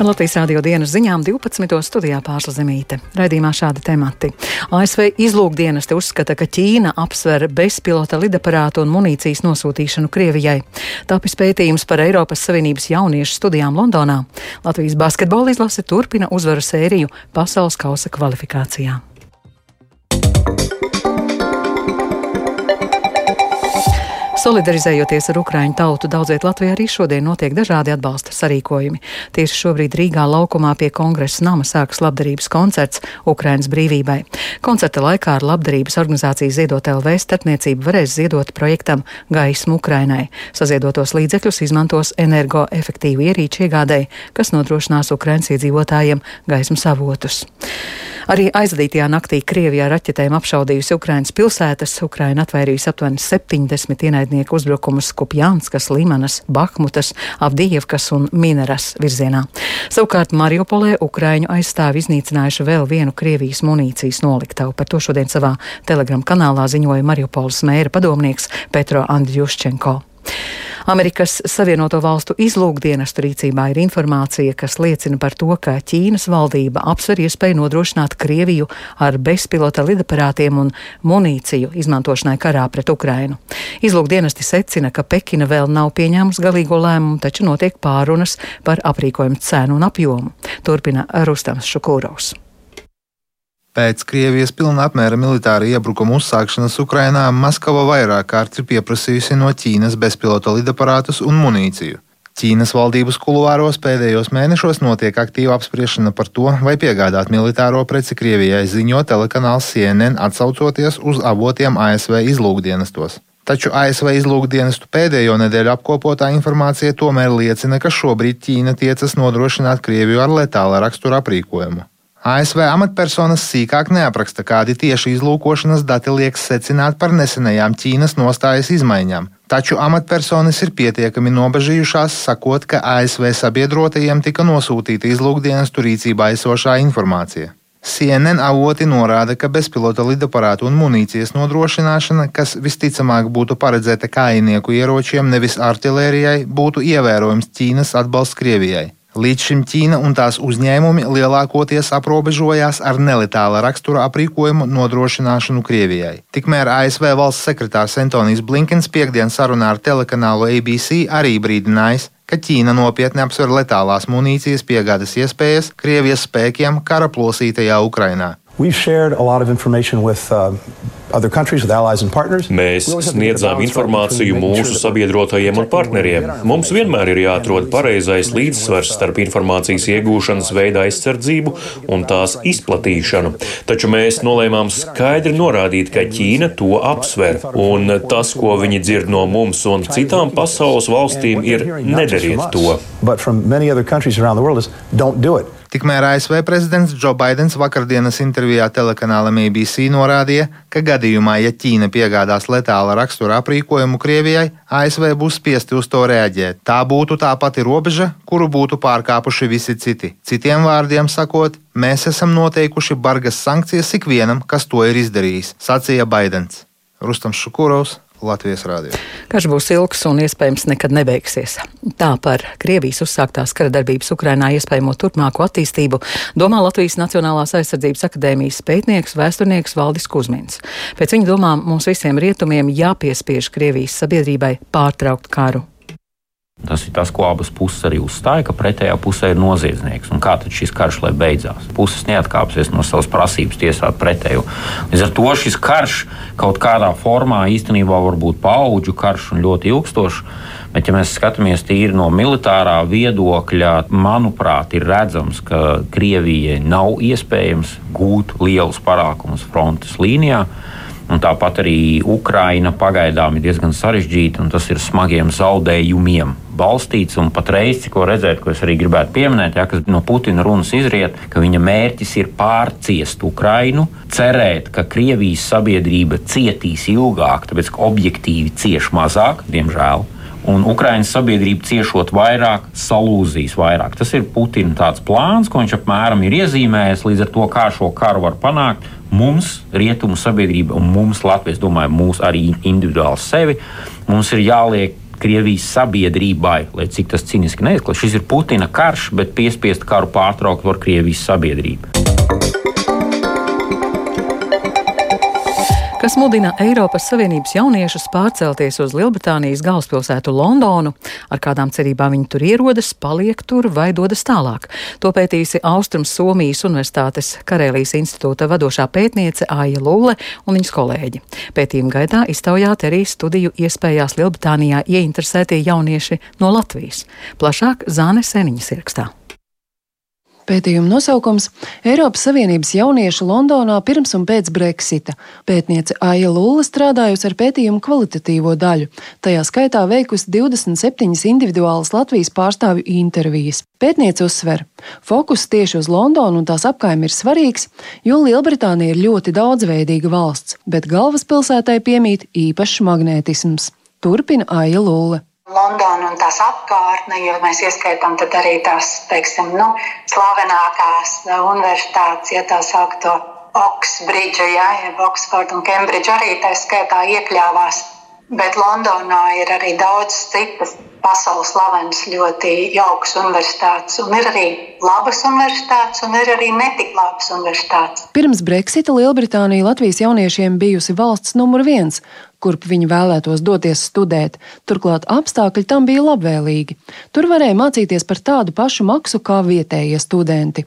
Latvijas Rādio dienas ziņām 12. studijā pārslazemīte. Raidījumā šādi temati. ASV izlūkdienesti uzskata, ka Ķīna apsver bezpilota lidaparātu un munīcijas nosūtīšanu Krievijai. Tāpēc pētījums par Eiropas Savienības jauniešu studijām Londonā. Latvijas basketbola izlase turpina uzvaru sēriju pasaules kausa kvalifikācijā. Solidarizējoties ar Ukraiņu tautu, daudziet Latvijā arī šodien notiek dažādi atbalsta sarīkojumi. Tieši šobrīd Rīgā laukumā pie kongresa nama sākas labdarības koncerts Ukrainas brīvībai. Koncerta laikā ar labdarības organizācijas Ziedot LV starpniecību varēs ziedot projektam Gaismu Ukrainai. Saziedotos līdzekļus izmantos energoefektīvu ierīču iegādēji, kas nodrošinās Ukrainas iedzīvotājiem gaismas avotus. Arī aizvadītajā naktī Krievijā raķetēm apšaudījusi Ukrainas pilsētas. Ukraina atvairījusi aptuveni 70 ienaidnieku uzbrukumus Kupjānskas, Limanas, Bahmutas, Avdijevkas un Mineras virzienā. Savukārt Mariupolē Ukraiņu aizstāvi iznīcinājuši vēl vienu Krievijas munīcijas noliktavu. Par to šodien savā telegram kanālā ziņoja Mariupoles mēra padomnieks Petro Andļuščenko. Amerikas Savienoto Valstu izlūkdienestu rīcībā ir informācija, kas liecina par to, ka Ķīnas valdība apsver iespēju nodrošināt Krieviju ar bezpilota lidaparātiem un munīciju izmantošanai karā pret Ukrainu. Izlūkdienesti secina, ka Pekina vēl nav pieņēmusi galīgo lēmumu, taču notiek pārunas par aprīkojumu cenu un apjomu. Turpina Rustams Šukūrovs. Pēc Krievijas pilna apmēra militāra iebrukuma uzsākšanas Ukrainā Maskava vairāk kārt ir pieprasījusi no Ķīnas bezpilota lidaparātus un munīciju. Ķīnas valdības kuluāros pēdējos mēnešos notiek aktīva apspriešana par to, vai piegādāt militāro preci Krievijai, ziņo telekanāls CNN, atsaucoties uz avotiem ASV izlūkdienestos. Taču ASV izlūkdienestu pēdējo nedēļu apkopotā informācija tomēr liecina, ka šobrīd Ķīna tiecas nodrošināt Krieviju ar letāla rakstura aprīkojumu. ASV amatpersonas sīkāk neapraksta, kādi tieši izlūkošanas dati liekas secināt par nesenajām Ķīnas nostājas izmaiņām, taču amatpersonas ir pietiekami nobežījušās, sakot, ka ASV sabiedrotajiem tika nosūtīta izlūkdienestu rīcībā esošā informācija. CNN avoti norāda, ka bezpilota lidaparātu un munīcijas nodrošināšana, kas visticamāk būtu paredzēta kājinieku ieročiem, nevis artilērijai, būtu ievērojams Ķīnas atbalsts Krievijai. Līdz šim Ķīna un tās uzņēmumi lielākoties aprobežojās ar neletāla rakstura aprīkojumu nodrošināšanu Krievijai. Tikmēr ASV valsts sekretārs Antonijs Blinkens piekdienas sarunā ar telekanālu ABC arī brīdinājis, ka Ķīna nopietni apsver letālās munīcijas piegādes iespējas Krievijas spēkiem kara plosītajā Ukrainā. With, uh, Mēs sniedzām informāciju mūsu sabiedrotajiem un partneriem. Mums vienmēr ir jāatrod pareizais līdzsvars starp informācijas iegūšanas veida aizsardzību un tās izplatīšanu. Taču mēs nolēmām skaidri norādīt, ka Ķīna to apsver, un tas, ko viņi dzird no mums un citām pasaules valstīm, ir nedariet to. Tikmēr ASV prezidents Džo Baidens vakardienas intervijā telekanālam ABC norādīja, ka gadījumā, ja Ķīna piegādās letāla rakstura aprīkojumu Krievijai, ASV būs spiesti uz to reaģēt. Tā būtu tā pati robeža, kuru būtu pārkāpuši visi citi. Citiem vārdiem sakot, mēs esam noteikuši bargas sankcijas ikvienam, kas to ir izdarījis, sacīja Baidens. Rustams Šukurovs, Latvijas rādio. Karš būs ilgs un iespējams nekad nebeigsies. Tā par Krievijas uzsāktās kara darbības Ukrainā iespējamo turpmāko attīstību domā Latvijas Nacionālās aizsardzības akadēmijas pētnieks, vēsturnieks Valdis Kusmins. Pēc viņa domām mums visiem rietumiem jāpiespiež Krievijas sabiedrībai pārtraukt karu. Tas ir tas, ko abas puses arī uzstāja, ka pretējā pusē ir noziedznieks. Un kā tad šis karš lai beidzās? Puses neatkāpsies no savas prasības tiesāt pretēju. Līdz ar to šis karš kaut kādā formā īstenībā var būt paudžu karš un ļoti ilgstošs. Bet, ja mēs skatāmies tīri no militārā viedokļa, manuprāt, ir redzams, ka Krievijai nav iespējams gūt lielus panākumus frontes līnijā. Un tāpat arī Ukraina pagaidām ir diezgan sarežģīta, un tas ir smagiem zaudējumiem balstīts. Un patreiz, ko redzēt, ko es arī gribētu pieminēt, ja, kas no Putina runas izriet, ka viņa mērķis ir pārciest Ukrainu, cerēt, ka Krievijas sabiedrība cietīs ilgāk, tāpēc ka objektīvi cieš mazāk, diemžēl un Ukraiņas sabiedrība ciešot vairāk, salūzīs vairāk. Tas ir Putina plāns, ko viņš apmēram ir iezīmējis. Līdz ar to, kā šo karu var panākt, mums, rietumu sabiedrība un mums, Latvijas, domāju, mūs arī individuāli sevi, mums ir jāliek Krievijas sabiedrībai, lai cik tas cīniski neizklausās. Šis ir Putina karš, bet piespiest karu pārtraukt var Krievijas sabiedrība. Kas mudina Eiropas Savienības jauniešus pārcelties uz Lielbritānijas galvaspilsētu Londonu, ar kādām cerībām viņi tur ierodas, paliek tur vai dodas tālāk. To pētījusi Austrum Somijas Universitātes Karēlijas institūta vadošā pētniece Aija Lule un viņas kolēģi. Pētījuma gaitā iztaujāti arī studiju iespējās Lielbritānijā ieinteresētie jaunieši no Latvijas. Plašāk Zāne Seniņas ierakstā. Pētījuma nosaukums - Eiropas Savienības jaunieši Londonā pirms un pēc Brexita. Pētniece Aija Lula strādājusi ar pētījumu kvalitatīvo daļu, tajā skaitā veikusi 27 individuālas Latvijas pārstāvju intervijas. Pētniece uzsver, fokus tieši uz Londonu un tās apkaimi ir svarīgs, jo Lielbritānija ir ļoti daudzveidīga valsts, bet galvaspilsētai piemīt īpašs magnētisms. Turpina Aija Lula. Londona un tās apkārtne, jo mēs ieskaitām arī tās, teiksim, nu, slavenākās universitātes, ja tā saukto Oksbridžu, ja, jeb Oksfordu un Kembridžu arī tā skaitā iekļāvās. Bet Londonā ir arī daudz citas pasaules slavenas, ļoti jaukas universitātes. Un ir arī labas universitātes, un ir arī netik labas universitātes. Pirms Brexita Lielbritānija Latvijas jauniešiem bijusi valsts numur viens kurp viņi vēlētos doties studēt. Turklāt apstākļi tam bija labvēlīgi. Tur varēja mācīties par tādu pašu maksu kā vietējie studenti.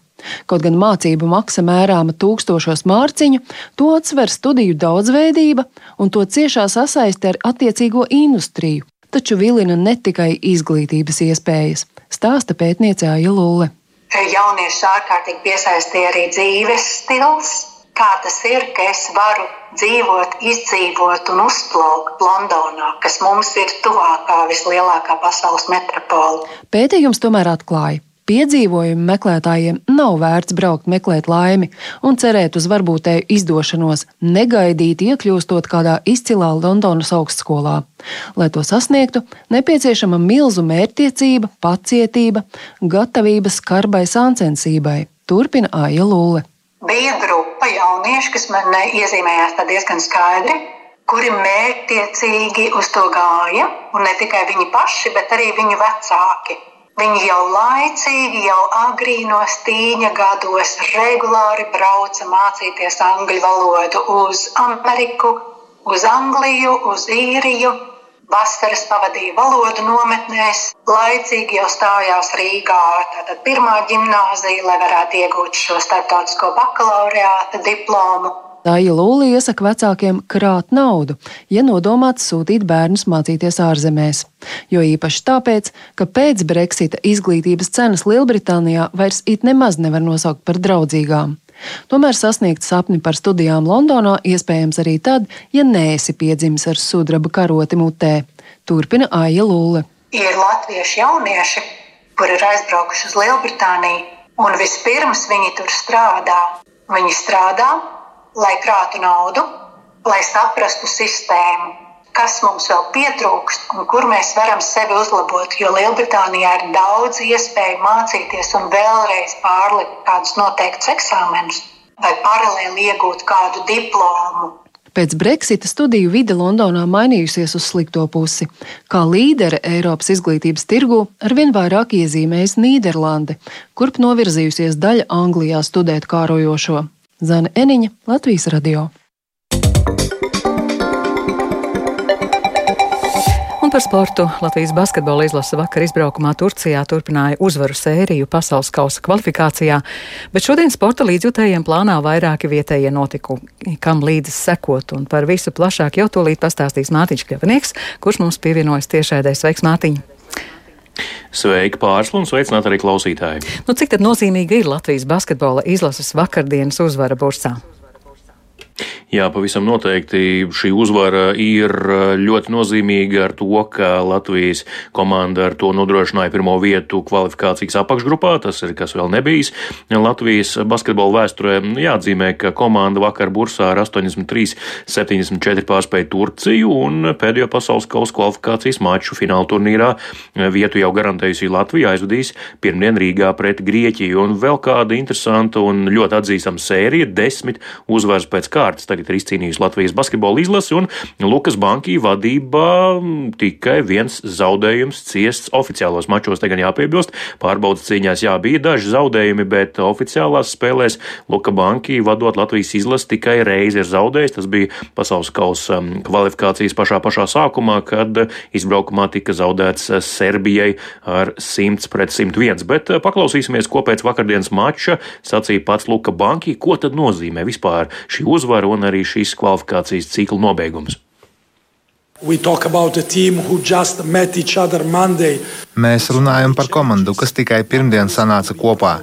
Kaut gan mācību maksa mērāma tūkstošos mārciņu, to atsver studiju daudzveidība un to ciešā sasaiste ar attiecīgo industriju, taču vilina ne tikai izglītības iespējas, stāsta pētniece Aija Lule. Jaunieši ārkārtīgi piesaistīja arī dzīves stils, kā tas ir, ka es varu dzīvot, izdzīvot un uzplaukt Londonā, kas mums ir tuvākā, vislielākā pasaules metropola. Pētījums tomēr atklāja. Piedzīvojumu meklētājiem nav vērts braukt meklēt laimi un cerēt uz varbūtēju izdošanos, negaidīt iekļūstot kādā izcilā Londonas augstskolā. Lai to sasniegtu, nepieciešama milzu mērķtiecība, pacietība, gatavība skarbai sāncensībai, turpina Aija Lūle bija grupa jaunieši, kas man iezīmējās diezgan skaidri, kuri mērķtiecīgi uz to gāja. Un ne tikai viņi paši, bet arī viņu vecāki. Viņi jau laicīgi, jau agrīnos tīņa gados regulāri brauca mācīties angļu valodu uz Ameriku, uz Angliju, uz Īriju Vasaras pavadīja valodu nometnēs, laicīgi jau stājās Rīgā. Tātad pirmā gimnāzija, lai varētu iegūt šo starptautisko bakalauriāta diplomu. Tāja Lūija iesaka vecākiem krāt naudu, ja nodomāts sūtīt bērnus mācīties ārzemēs. Jo īpaši tāpēc, ka pēc Brexita izglītības cenas Lielbritānijā vairs it nemaz nevar nosaukt par draudzīgām. Tomēr sasniegt sapni par studijām Londonā iespējams arī tad, ja neesi piedzimis ar sudraba karoti mutē. Turpina Aija Lūle. Ir latvieši jaunieši, kuri ir aizbraukuši uz Lielbritāniju, un vispirms viņi tur strādā. Viņi strādā, lai krātu naudu, lai saprastu sistēmu, kas mums vēl pietrūkst un kur mēs varam sevi uzlabot. Jo Lielbritānijā ir daudz iespēju mācīties un vēlreiz pārlikt kādus noteiktus eksāmenus vai paralēli iegūt kādu diplomu. Pēc Brexita studiju vide Londonā mainījusies uz slikto pusi. Kā līdere Eiropas izglītības tirgu arvien vairāk iezīmējas Nīderlande, kurp novirzījusies daļa Anglijā studēt kārojošo. Zana Eniņa, Latvijas radio. par sportu Latvijas basketbola izlase vakar izbraukumā Turcijā turpināja uzvaru sēriju pasaules kausa kvalifikācijā, bet šodien sporta līdzjutējiem plānā vairāki vietējie notikumi, kam līdzi sekot, un par visu plašāk jau tūlīt pastāstīs Mātiņš Kļavnieks, kurš mums pievienojas tiešēdē. Sveiks, Mātiņ! Sveiki, pārslu un sveicināt arī klausītāji! Nu, cik nozīmīga ir Latvijas basketbola izlases vakardienas uzvara Bursā? Jā, pavisam noteikti šī uzvara ir eh, ļoti nozīmīga ar to, ka Latvijas komanda ar to nodrošināja pirmo vietu kvalifikācijas apakšgrupā. Tas ir kas vēl nebijis. Latvijas basketbola vēsturē jāatzīmē, ka komanda vakar Bursā ar 83-74 pārspēja Turciju un pēdējo pasaules kausa kvalifikācijas maču fināla turnīrā vietu jau garantējusi Latvija aizvadīs pirmdien Rīgā pret Grieķiju. Un vēl kāda interesanta un ļoti atzīstama sērija - desmit uzvaras pēc kārtas. Tagad tagad ir izcīnījusi Latvijas basketbola izlasi, un Lukas Bankī vadībā tikai viens zaudējums ciests oficiālos mačos, te gan jāpiebilst. Pārbaudas cīņās, jā, bija daži zaudējumi, bet oficiālās spēlēs Luka Bankī vadot Latvijas izlasi tikai reizi ir zaudējis. Tas bija pasaules kausa kvalifikācijas pašā pašā sākumā, kad izbraukumā tika zaudēts Serbijai ar 100 pret 101. Bet paklausīsimies, ko pēc vakardienas mača sacīja pats Luka Bankī, ko tad nozīmē vispār šī uzvara un arī šīs kvalifikācijas cikla nobeigums. Mēs runājam par komandu, kas tikai pirmdien sanāca kopā.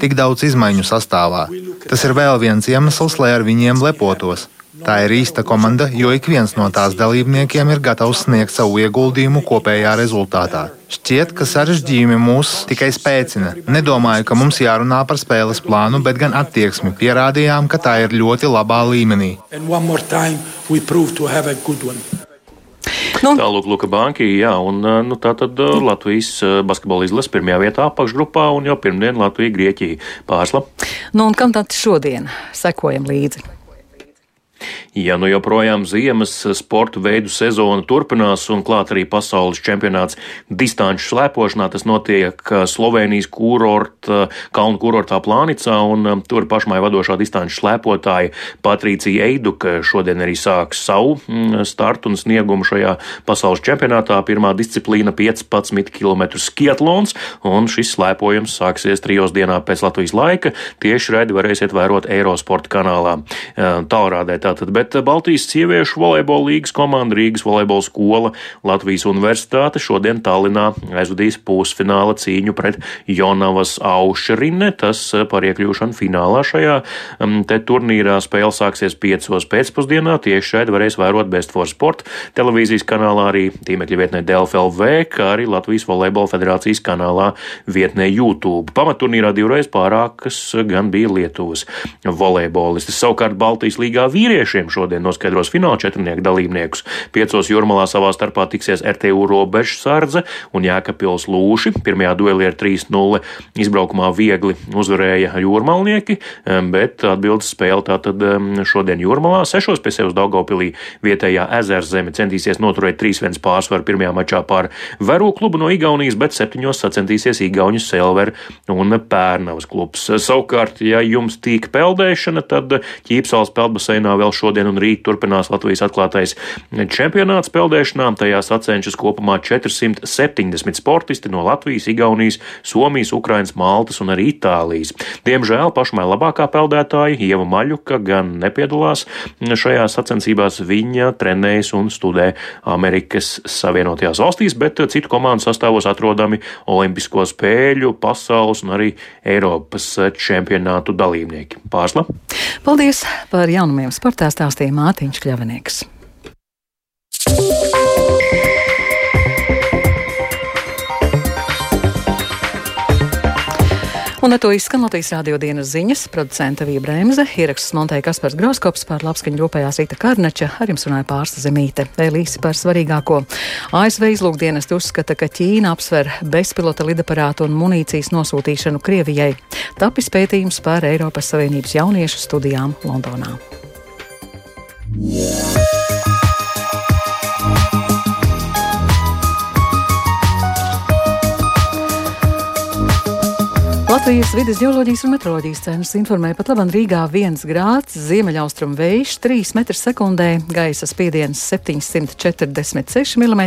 Tik daudz izmaiņu sastāvā. Tas ir vēl viens iemesls, lai ar viņiem lepotos. Tā ir īsta komanda, jo ik viens no tās dalībniekiem ir gatavs sniegt savu ieguldījumu kopējā rezultātā. Šķiet, ka sarežģījumi mūs tikai spēcina. Nedomāju, ka mums jārunā par spēles plānu, bet gan attieksmi. Pierādījām, ka tā ir ļoti labā līmenī. Nu. Tālāk, Luka Banki, jā, un nu, tā tad Latvijas basketbola izlase pirmajā vietā apakšgrupā, un jau pirmdien Latvija, Grieķija pārsla. Nu, un kam tad šodien sekojam līdzi? Ja nu joprojām ziemas sporta veidu sezona turpinās un klāt arī pasaules čempionāts distanču slēpošanā, tas notiek uh, Slovenijas kurorta, kalnu kurortā Plānicā, un um, tur pašmai vadošā distanču slēpotāja Patricija Eiduka šodien arī sāks savu mm, startu un sniegumu šajā pasaules čempionātā. Pirmā disciplīna 15 km skietlons, un šis slēpojums sāksies trijos dienā pēc Latvijas laika. Tieši raidi varēsiet vērot Eirosporta kanālā. Tālrādē tātad, bet bet Baltijas sieviešu volejbola līgas komanda Rīgas volejbola skola Latvijas universitāte šodien Tallinā aizvadīs pusfināla cīņu pret Jonavas Aušrine. Tas eh, par iekļūšanu finālā šajā mm, te turnīrā spēle sāksies piecos pēcpusdienā. Tieši šeit varēs vērot Best for Sport televīzijas kanālā arī tīmekļa vietnē DLFLV, kā arī Latvijas volejbola federācijas kanālā vietnē YouTube. Pamatturnīrā divreiz pārākas gan bija Lietuvas volejbolistis. Savukārt Baltijas līgā vīriešiem šodien noskaidros fināla četrnieku dalībniekus. Piecos jūrmalā savā starpā tiksies RTU robežu sardze un Jēkabpils lūši. Pirmajā duelī ar 3-0 izbraukumā viegli uzvarēja jūrmalnieki, bet atbildes spēle tātad šodien jūrmalā. Sešos pie sevis Daugopilī vietējā ezerzeme centīsies noturēt 3-1 pārsvaru pirmajā mačā pār Veru klubu no Igaunijas, bet septiņos sacensīsies Igauņu Selver un Pērnavas klubs. Savukārt, ja jums tīk peldēšana, tad Ķīpsāls peldbaseinā vēl šodien šodien un rīt turpinās Latvijas atklātais čempionāts peldēšanā. Tajā sacenšas kopumā 470 sportisti no Latvijas, Igaunijas, Somijas, Ukrainas, Maltas un arī Itālijas. Diemžēl pašmai labākā peldētāja Ieva Maļuka gan nepiedalās šajās sacensībās. Viņa trenējas un studē Amerikas Savienotajās valstīs, bet citu komandu sastāvos atrodami Olimpisko spēļu, pasaules un arī Eiropas čempionātu dalībnieki. Pārsla! Paldies par jaunumiem sportā! Stāstīja Mātiņš Kļavinieks. Un ar to izskan Latvijas rādio dienas ziņas. Producenta Vija Bremse, ieraksts montēja Kaspars Groskops par labskaņu rūpējās Rīta Karneča, ar jums runāja pārsta zemīte. Vēl īsi par svarīgāko. ASV izlūkdienas uzskata, ka Ķīna apsver bezpilota lidaparātu un munīcijas nosūtīšanu Krievijai. Tapis pētījums par Eiropas Savienības jauniešu studijām Londonā. Latvijas vidas geoloģijas un meteoroloģijas centrs informēja, pat labam Rīgā 1 grāds, ziemeļaustrum vējš 3 m2, gaisa spiediens 746 mm,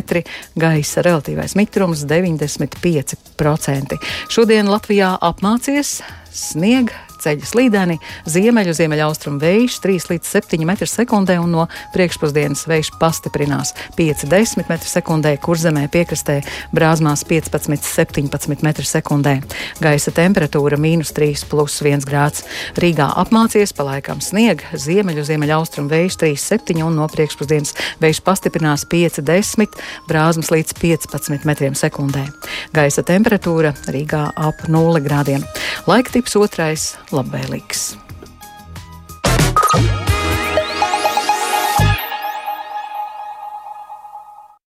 gaisa relatīvais mitrums 95%. Šodien Latvijā apmācies sniega ceļa slīdeni, ziemeļu ziemeļaustrumu vējš 3 līdz 7 m2 un no priekšpusdienas vējš pastiprinās 5-10 m2, kur zemē piekrastē brāzmās 15-17 m2. Gaisa temperatūra - mīnus 3 plus 1 grāds. Rīgā apmācies pa laikam sniega, ziemeļu ziemeļaustrumu vējš 3-7 un no priekšpusdienas vējš pastiprinās 5-10 brāzmas līdz 15 m2. Gaisa temperatūra Rīgā ap 0 grādiem. Laika tips otrais labvēlīgs.